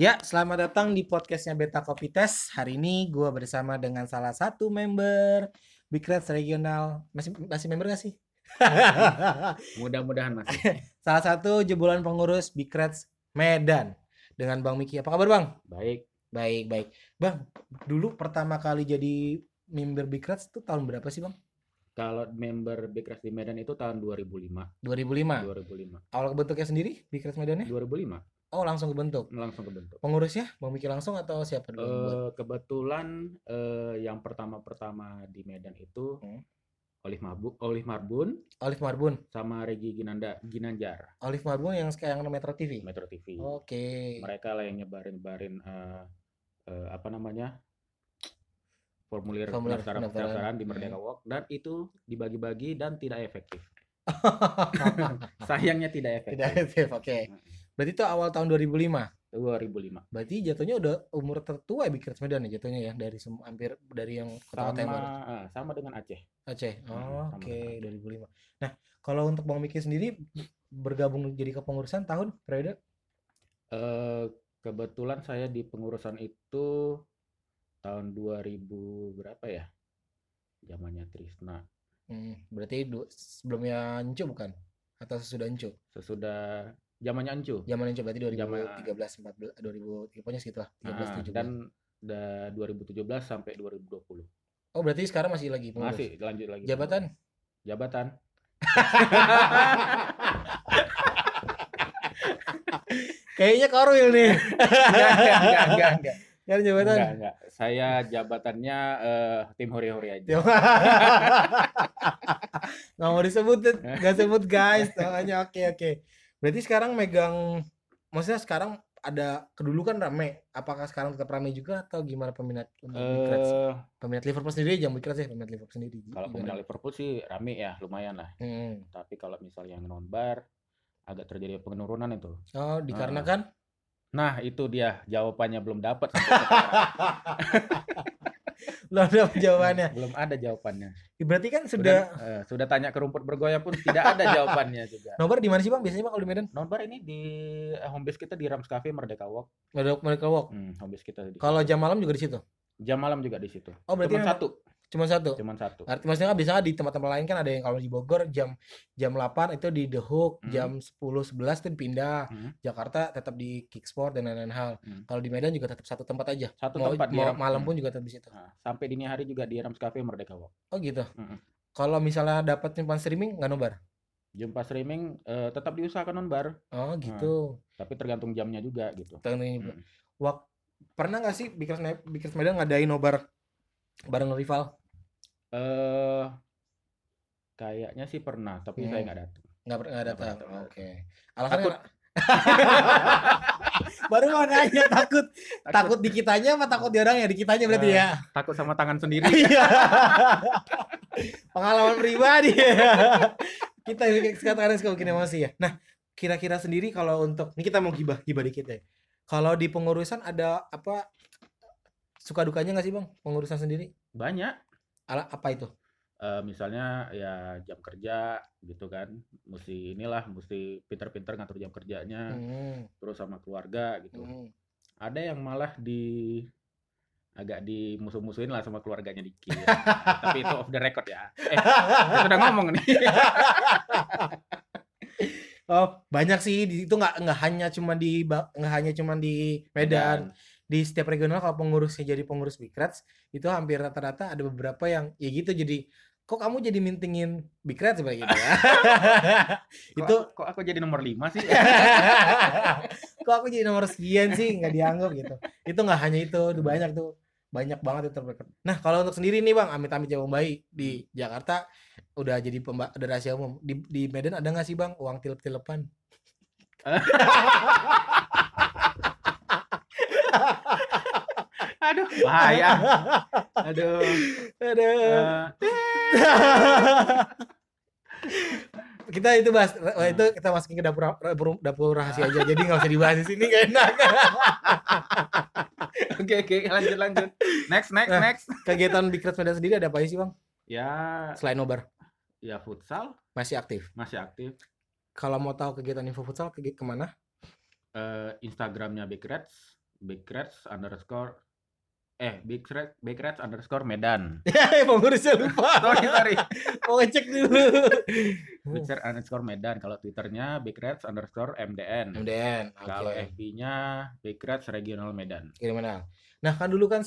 Ya, selamat datang di podcastnya Beta Kopi Test. Hari ini gue bersama dengan salah satu member Big Reds Regional. Masih masih member gak sih? Mudah-mudahan masih. salah satu jebolan pengurus Big Reds Medan dengan Bang Miki. Apa kabar Bang? Baik. Baik, baik. Bang, dulu pertama kali jadi member Big Reds itu tahun berapa sih Bang? Kalau member Big Reds di Medan itu tahun 2005. 2005. 2005. Awal kebentuknya sendiri Big Reds Medannya? 2005 Oh, langsung kebentuk. langsung kebentuk. Pengurusnya Bang Miki langsung atau siapa dulu? Eh, kebetulan eh, yang pertama-pertama di Medan itu Hmm. Olive Marbun, Olive Marbun Olive Marbun. sama Regi Ginanda Ginanjar Olive Marbun yang sekarang Metro TV. Metro TV. Oke. Mereka lah yang nyebarin-nyebarin eh, eh, apa namanya? formulir, Formulir pendaftaran, di Hmm. Merdeka Walk dan itu dibagi-bagi dan tidak efektif. Sayangnya tidak efektif. Tidak efektif. Oke. Mm-mm. Berarti itu awal tahun 2005. 2005. Berarti jatuhnya udah umur tertua ya Big Reds Medan ya jatuhnya ya dari hampir dari yang kota-kota yang sama sama dengan Aceh. Aceh. Oh, sama Oke, dengan 2005. Nah, kalau untuk Bang Miki sendiri bergabung jadi kepengurusan tahun periode Eh kebetulan saya di pengurusan itu tahun 2000 berapa ya? Zamannya Trisna. hmm, berarti sebelumnya Encu bukan? Atau sesudah Encu? Sesudah zamannya Ancu. Zaman Encu berarti Zaman- 2013 14 2000 pokoknya segitu lah. 13 Ah, 17. dan da 2017 sampai 2020. Oh, berarti sekarang masih lagi pengurus. Masih lanjut lagi. Jabatan? pengurus. Jabatan. Kayaknya Korwil nih. Enggak, enggak, enggak, enggak, enggak. Jabatan. Enggak, enggak. Saya jabatannya eh, tim hori-hori aja. Nggak mau disebut nggak sebut guys namanya oke oke berarti sekarang megang maksudnya sekarang ada kedulu kan rame apakah sekarang tetap rame juga atau gimana peminat untuk? Eh peminat Liverpool sendiri jangan Big Reds ya peminat Liverpool sendiri kalau Gimana? peminat Liverpool sih rame ya, lumayan lah. Hmm. Tapi kalau misalnya yang non bar agak terjadi penurunan itu. oh dikarenakan Nah, itu dia jawabannya belum dapat lo ada jawabannya belum ada jawabannya. berarti kan Sudah sudah eh, sudah tanya ke rumput bergoyang pun tidak ada jawabannya juga. nomor di mana sih bang biasanya bang kalau di Medan Nonbar ini di eh, home base kita di Rams Cafe Merdeka Walk. Mereka walk Hmm, home base kita di kalau jam malam juga di situ jam malam juga di situ. oh berarti Cuma satu, cuma satu cuma satu. Arti maksudnya kan biasanya di tempat-tempat lain kan ada yang kalau di Bogor jam jam 8 itu di The Hook, Hmm. jam 10 11 itu pindah. Hmm. Jakarta tetap di Kicksport dan lain-lain hal. Hmm. Kalau di Medan juga tetap satu tempat aja. Satu Mau, tempat mau Ram- malam hmm. pun juga tetap di situ. Nah, sampai dini hari juga di Rams Cafe Merdeka Walk. Oh gitu. Mm-mm. Kalau misalnya dapat nyimpan streaming nggak nobar. Jumpa streaming eh, tetap diusahakan nonbar, Oh gitu. tapi tergantung jamnya juga gitu. Tergantung- Mm. Wak- pernah nggak sih Bikers Bikers Medan ngadain nobar bareng rival? Eh kayaknya sih pernah, tapi saya Hmm. nggak datang. Nggak pernah datang. Oke. Alasannya Takut. Baru mau nanya takut takut di kitanya apa takut di orangnya di kitanya berarti Eh, ya. takut sama tangan sendiri. Iya. Pengalaman pribadi. kita sekarang suka bikin emosi ya. Nah, kira-kira sendiri kalau untuk ini kita mau gibah gibah dikit ya. Kalau di pengurusan ada apa suka dukanya nggak sih bang pengurusan sendiri? Banyak. Ala apa itu? Eh, misalnya ya jam kerja gitu kan, mesti inilah, mesti pinter-pinter ngatur jam kerjanya, Hmm, terus sama keluarga gitu. hmm. Ada yang malah di agak dimusuh-musuhin lah sama keluarganya dikit. Tapi itu off the record ya. Eh, kita udah ngomong nih. Oh banyak sih itu nggak nggak hanya cuma di nggak hanya cuma di Medan. Di setiap regional kalau pengurusnya jadi pengurus Big Reds itu hampir rata-rata ada beberapa yang ya gitu jadi kok kamu jadi mintingin Big Reds seperti gitu ya. Kok itu kok aku jadi nomor 5 sih? kok aku jadi nomor sekian sih? Nggak dianggap gitu. Itu nggak hanya itu itu banyak tuh banyak banget itu nah kalau untuk sendiri nih bang amit-amit jauh bayi di Jakarta udah jadi pemba udah rahasia umum. Di, di Medan ada nggak sih bang uang tilep-tilepan Aduh, bahaya. Aduh. ada Eh, kita itu bahas oh, itu kita masukin ke dapur dapur, dapur rahasia aja jadi nggak usah dibahas di sini gak enak Oke, oke, lanjut lanjut. Next, next, Nah. next. kegiatan Big Reds Medan sendiri ada apa sih bang Ya, selain nobar ya futsal masih aktif masih aktif. kalau mau tahu kegiatan info futsal ke ke mana Eh, Instagramnya Big Big Reds underscore eh Big Reds Big Reds underscore Medan. Pengurusnya lupa. sorry sorry. Mau ngecek dulu. Big Reds underscore Medan. Kalau Twitternya Big Reds underscore MDN. MDN. Kalau. FB-nya Big Reds Regional Medan. Gimana? Nah kan dulu kan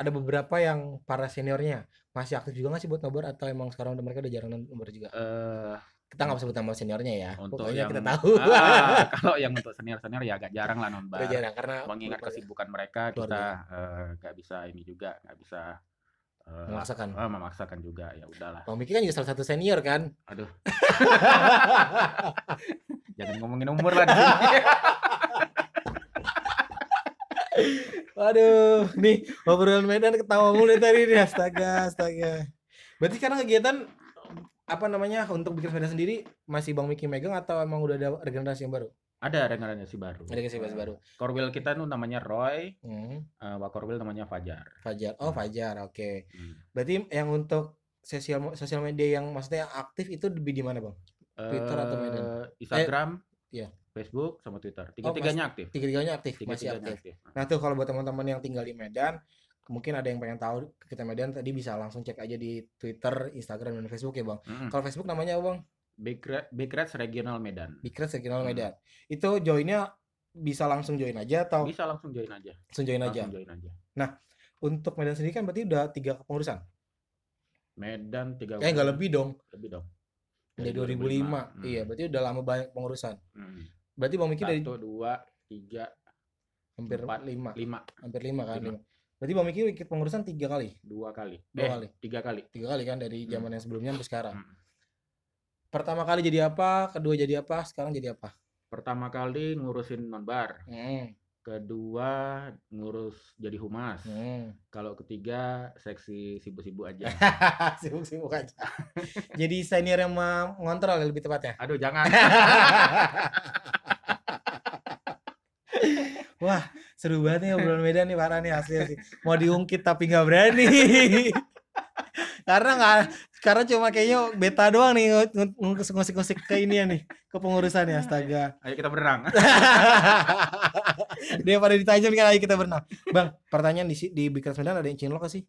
ada beberapa yang para seniornya masih aktif juga nggak sih buat nobar atau emang sekarang mereka udah jarang nobar juga? Eh Kita nggak sebut nama seniornya ya. untuk Pokoknya yang kita tahu. Ah, kalau yang untuk senior senior ya agak jarang lah nonbar. jarang karena Mengingat kesibukan mereka kita Keluarga. eh, nggak bisa ini juga nggak bisa eh, memaksakan. eh, memaksakan juga ya udahlah. Bang Miki kan juga salah satu senior kan. Aduh. Jangan ngomongin umur lah. Waduh, nih obrolan Medan ketawa mulu tadi nih astaga, astaga. Berarti sekarang kegiatan apa namanya untuk bikin sepeda sendiri masih Bang Miki megang atau emang udah ada regenerasi yang baru? Ada regenerasi baru. Ada regenerasi baru. Korwil kita tuh namanya Roy, Hmm, eh Wakorwil namanya Fajar. Fajar. Oh, Fajar. Oke. Hmm. Berarti yang untuk sosial sosial media yang maksudnya yang aktif itu lebih di mana, Bang? Twitter atau Medan? Eh, Instagram, iya. Facebook sama Twitter. Tiga-tiganya aktif. Tiga-tiganya aktif, masih Tiga-tiganya aktif. aktif. Nah, tuh kalau buat teman-teman yang tinggal di Medan, mungkin ada yang pengen tahu kita Medan tadi bisa langsung cek aja di Twitter, Instagram dan Facebook ya bang. Mm. Kalau Facebook namanya apa bang? Bikrets Regional Medan. Bikrets Regional Medan. Mm-hmm. Itu joinnya bisa langsung join aja atau? Bisa langsung join aja. Langsung join langsung aja. Join aja. Nah untuk Medan sendiri kan berarti udah tiga pengurusan. Medan tiga. Eh nggak lebih dong. Lebih dong. Dari, dari 2005. 2005. Iya, berarti udah lama banyak pengurusan. Hmm. Berarti Bang Miki dari 1 2 3 hampir 4, 5. 5. Hampir lima kan. 5. Berarti Bang Miki ikut pengurusan tiga kali, dua kali. Dua eh, kali. tiga kali. tiga kali kan dari Hmm. zaman yang sebelumnya sampai sekarang. Hmm. Pertama kali jadi apa, kedua jadi apa, sekarang jadi apa? Pertama kali ngurusin nonbar, Hmm. kedua ngurus jadi humas. Hmm. Kalau ketiga seksi sibu-sibu aja. Sibuk-sibuk aja. jadi senior yang mengontrol ya, lebih tepatnya. Aduh jangan. Wah, seru banget nih obrolan Medan nih parah nih asli asli. Mau diungkit tapi nggak berani. karena nggak karena cuma kayaknya beta doang nih ngu- ngu- ngusik-ngusik ke ini ya nih ke pengurusan ya astaga. Ayo kita berenang. Dia pada ditajam kan ayo kita berenang. Bang, pertanyaan di di Bikras Medan ada yang cinlok gak sih?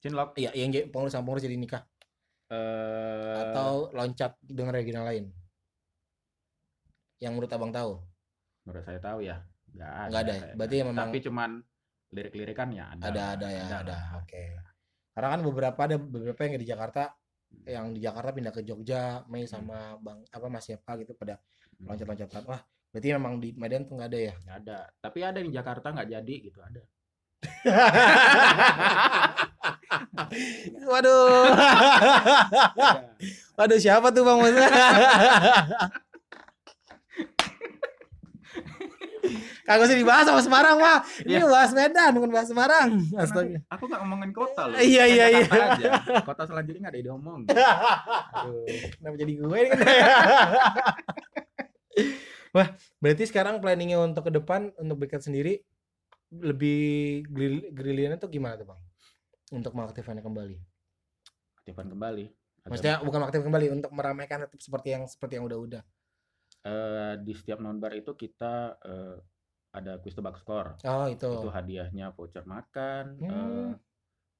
Cinlok. Iya, yang pengurus sama pengurus jadi nikah Eh, atau loncat dengan regional lain. Yang menurut Abang tahu? menurut saya tahu ya. Nggak ada. Nggak ada ya? Berarti memang Tapi cuman lirik-lirikan ya ada. ada ada ya ada, lah. oke karena kan beberapa ada beberapa yang di Jakarta yang di Jakarta pindah ke Jogja Mei sama bang apa Mas siapa gitu pada Hmm, loncat-loncatan wah berarti memang di Medan tuh nggak ada ya nggak ada. Tapi ada di Jakarta nggak jadi gitu ada. waduh Ada. waduh siapa tuh bang Mas kagak usah dibahas sama Semarang mah ini Iya. bahas Medan bukan bahas Semarang astaga Aku nggak ngomongin kota loh. Iya, iya, iya. Kota selanjutnya nggak ada yang diomong. Aduh. Kenapa jadi gue ini kan? Wah, berarti sekarang planningnya untuk ke depan untuk Brikat sendiri lebih grill grillnya tuh gimana tuh bang? Untuk mengaktifkannya kembali. Aktifkan kembali. Maksudnya bukan mengaktifkan kembali untuk meramaikan tetap seperti yang seperti yang udah-udah. eh, di setiap nonbar itu kita eh, ada quiz tebak skor. Oh itu. Itu hadiahnya voucher makan, Hmm. eh,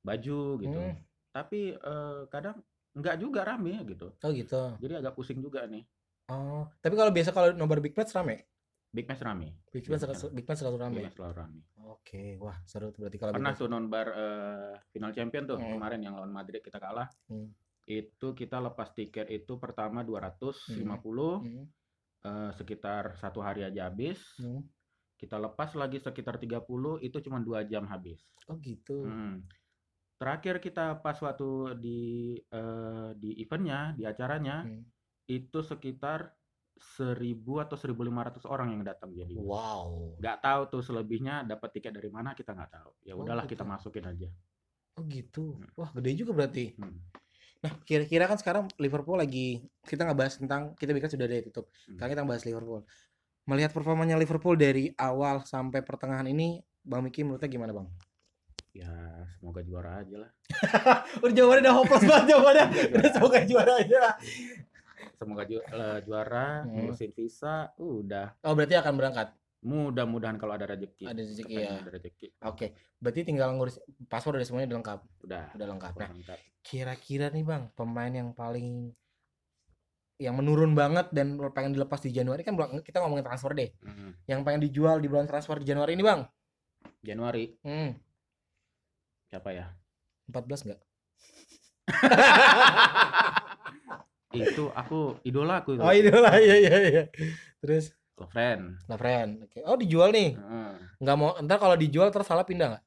baju gitu. Hmm. Tapi eh, kadang nggak juga rame gitu. Oh gitu. Jadi agak pusing juga nih. Oh, tapi kalau biasa kalau nobar Big Match rame. Big match rame. Big Match selalu, Big Match selalu rame. Big match selalu rame. Oke, wah seru berarti kalau Pernah tuh nonbar eh, final champion tuh Hmm. kemarin yang lawan Madrid kita kalah. Hmm. Itu kita lepas tiket itu pertama 250 Match. Hmm. eh, sekitar satu hari aja habis. Hmm. Kita lepas lagi sekitar 30 itu cuma dua jam habis. Oh gitu. Hmm. Terakhir kita pas waktu di eh, di eventnya, di acaranya Hmm. itu sekitar 1000 atau 1500 orang yang datang jadi. Wow. Nggak tahu tuh selebihnya dapat tiket dari mana kita nggak tahu. Ya Oh, udahlah gitu. kita masukin aja. Oh gitu. Hmm. Wah gede juga berarti. Hmm. Nah, kira-kira kan sekarang Liverpool lagi kita nggak bahas tentang kita bikin sudah ada tutup. Hmm. Sekarang kita bahas Liverpool. Melihat performanya Liverpool dari awal sampai pertengahan ini, Bang Miki menurutnya gimana, Bang? Ya semoga juara aja lah. Udah jawabannya udah hopeless banget jawabannya. Udah semoga juara aja lah. Semoga ju- eh, juara, Hmm. ngurusin visa, udah. Oh, berarti akan berangkat. Mudah-mudahan kalau ada rezeki. Ada rezeki, ya. Ada rezeki. Oke, berarti tinggal ngurus paspor udah semuanya udah lengkap. Udah. Udah lengkap. Nah, lengkap. kira-kira nih Bang, pemain yang paling yang menurun banget dan pengen dilepas di Januari kan kita ngomongin transfer deh. Mm. Yang pengen dijual di bulan transfer di Januari ini, Bang. Januari Hmm, siapa ya? 14 enggak? itu aku idola aku itu. Oh, idola iya iya iya. Terus Lovren. Lovren. Oke. Oh, dijual nih. Nggak mau ntar kalau dijual terus salah pindah nggak?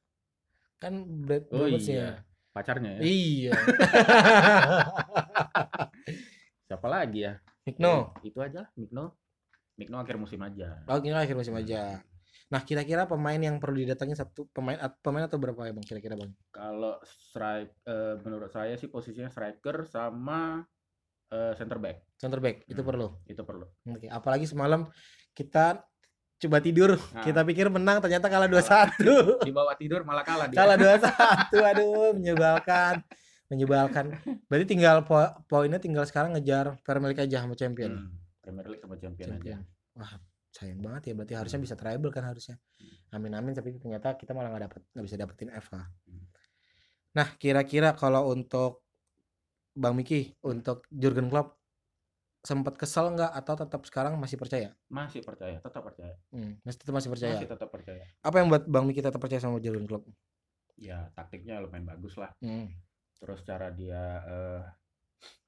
Kan Brad Oh iya. Pacarnya ya. Iya. Siapa lagi ya? Mikno. Eh, Itu aja Mikno. Mikno akhir musim aja. Oh, ini akhir musim aja. Nah, kira-kira pemain yang perlu didatangin satu pemain pemain atau berapa ya, Bang? Kira-kira, Bang? Kalau strike eh, menurut saya sih posisinya striker sama eh, center back. Center back itu Hmm. perlu. Itu perlu. Oke, apalagi semalam kita coba tidur, Nah. kita pikir menang ternyata kalah 2-1. Di bawah tidur malah kalah dia. kalah 2-1. Aduh, menyebalkan. Menyebalkan. Berarti tinggal po- poinnya tinggal sekarang ngejar Premier League aja sama champion. Hmm, Premier League sama champion, Champion. aja. Wah, sayang banget ya. Berarti harusnya bisa treble kan harusnya. Hmm. Amin amin. Tapi ternyata kita malah nggak dapet, nggak bisa dapetin FA. Hmm. Nah, kira-kira kalau untuk Bang Miki, untuk Jurgen Klopp sempat kesel nggak atau tetap sekarang masih percaya? Masih percaya, tetap percaya. Hmm, masih tetap masih percaya. Masih tetap percaya. Apa yang buat Bang Miki tetap percaya sama Jurgen Klopp? Ya, taktiknya lumayan bagus lah. Hmm. Terus cara dia eh,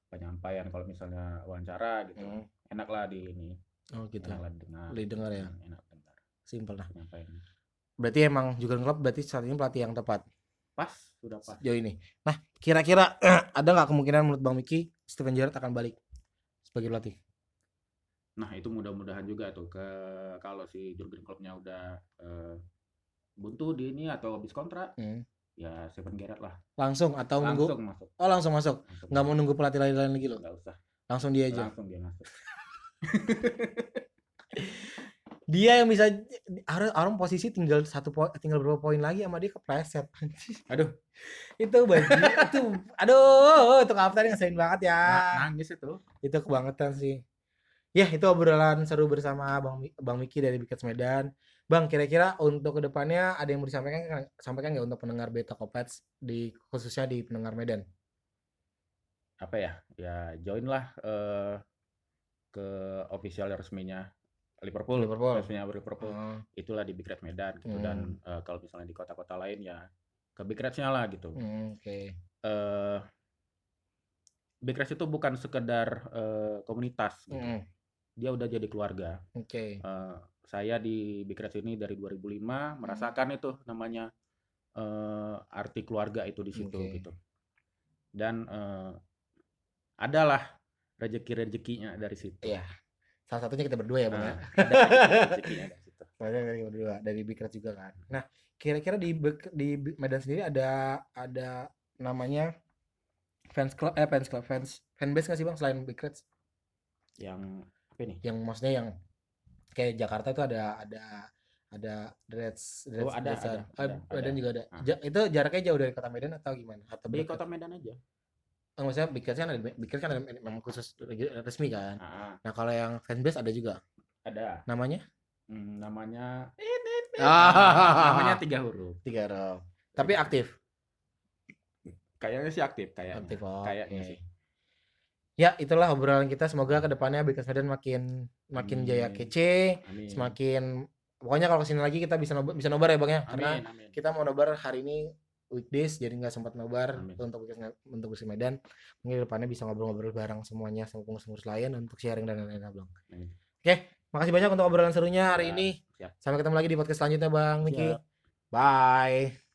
penyampaian kalau misalnya wawancara gitu. hmm. Enak lah di ini. Oh gitu. Enak lah didengar. Didengar ya. Hmm, Enak dengar Simpel nah. penyampaiannya. Berarti emang Jurgen Klopp berarti saat ini pelatih yang tepat Pas, sudah pas. sejauh ini. Nah, kira-kira ada nggak kemungkinan menurut Bang Miki Steven Gerrard akan balik sebagai pelatih? Nah, itu mudah-mudahan juga tuh ke kalau si Jurgen Klopp-nya udah eh, buntu di ini atau habis kontrak, Hmm. Ya Steven Gerrard lah. Langsung atau nunggu? Langsung masuk. Oh langsung masuk. Langsung Nggak mau nunggu pelatih lain-lain lagi loh. Nggak usah. Langsung dia aja. Langsung dia masuk. Dia yang bisa harus orang posisi tinggal satu poin tinggal berapa poin lagi sama dia kepleset. Aduh, itu baju itu aduh itu kapten ngeselin banget ya. na- nangis itu. Itu kebangetan sih. Ya, itu obrolan seru bersama Bang Bang Miki dari Bikets Medan. Bang, kira-kira untuk ke depannya ada yang mau disampaikan sampaikan nggak untuk pendengar Beta Kopets di khususnya di pendengar Medan? Apa ya? Ya join lah eh, ke official resminya Liverpool. Liverpool. Resminya Liverpool. Oh, Itulah di Big Red Medan gitu dan eh, kalau misalnya di kota-kota lain ya ke Big Reds-nya lah gitu. hmm, oke. eh Big Reds itu bukan sekedar eh, komunitas gitu. Hmm, Dia udah jadi keluarga. Oke. Eh, saya di Big Reds ini dari 2005 Hmm. merasakan itu namanya eh, arti keluarga itu di situ Oke. gitu. Dan eh, adalah rezeki-rezekinya dari situ. Iya. Salah satunya kita berdua ya, Bang ya. Nah, ada rezeki-rezekinya dari situ. Dari berdua, dari Big Red juga kan. Nah, kira-kira di di Medan sendiri ada ada namanya fans club eh fans club fans fanbase nggak sih bang selain Big Reds? Yang apa nih? Yang maksudnya yang kayak Jakarta itu ada ada ada Reds Reds Oh, ada, ada, Eh, ada, Medan ada. juga ada. Ah. Ja- itu jaraknya jauh dari kota Medan atau gimana? Atau Di kota Medan aja. Oh, maksudnya Big Reds kan ada Big Reds kan ada memang khusus resmi kan. Ah, Nah kalau yang fanbase ada juga ada. namanya? Hmm, namanya Ah, namanya tiga huruf. tiga row. Tapi aktif. Kayaknya sih aktif kayaknya. Aktif, oh, Kayaknya oke. sih. Ya, itulah obrolan kita. Semoga ke depannya Bikas Medan makin makin jaya Amin. kece, Amin. semakin pokoknya kalau ke sini lagi kita bisa nobar, bisa nobar ya bang ya, karena Amin, kita mau nobar hari ini weekdays jadi nggak sempat nobar Amin. untuk untuk Bikas Medan. Mungkin depannya bisa ngobrol-ngobrol bareng semuanya sama pengurus-pengurus lain untuk sharing dan lain-lain bang. Amin. Oke, makasih banyak untuk obrolan serunya hari Ya, ini. siap. Sampai ketemu lagi di podcast selanjutnya bang Miki. Bye.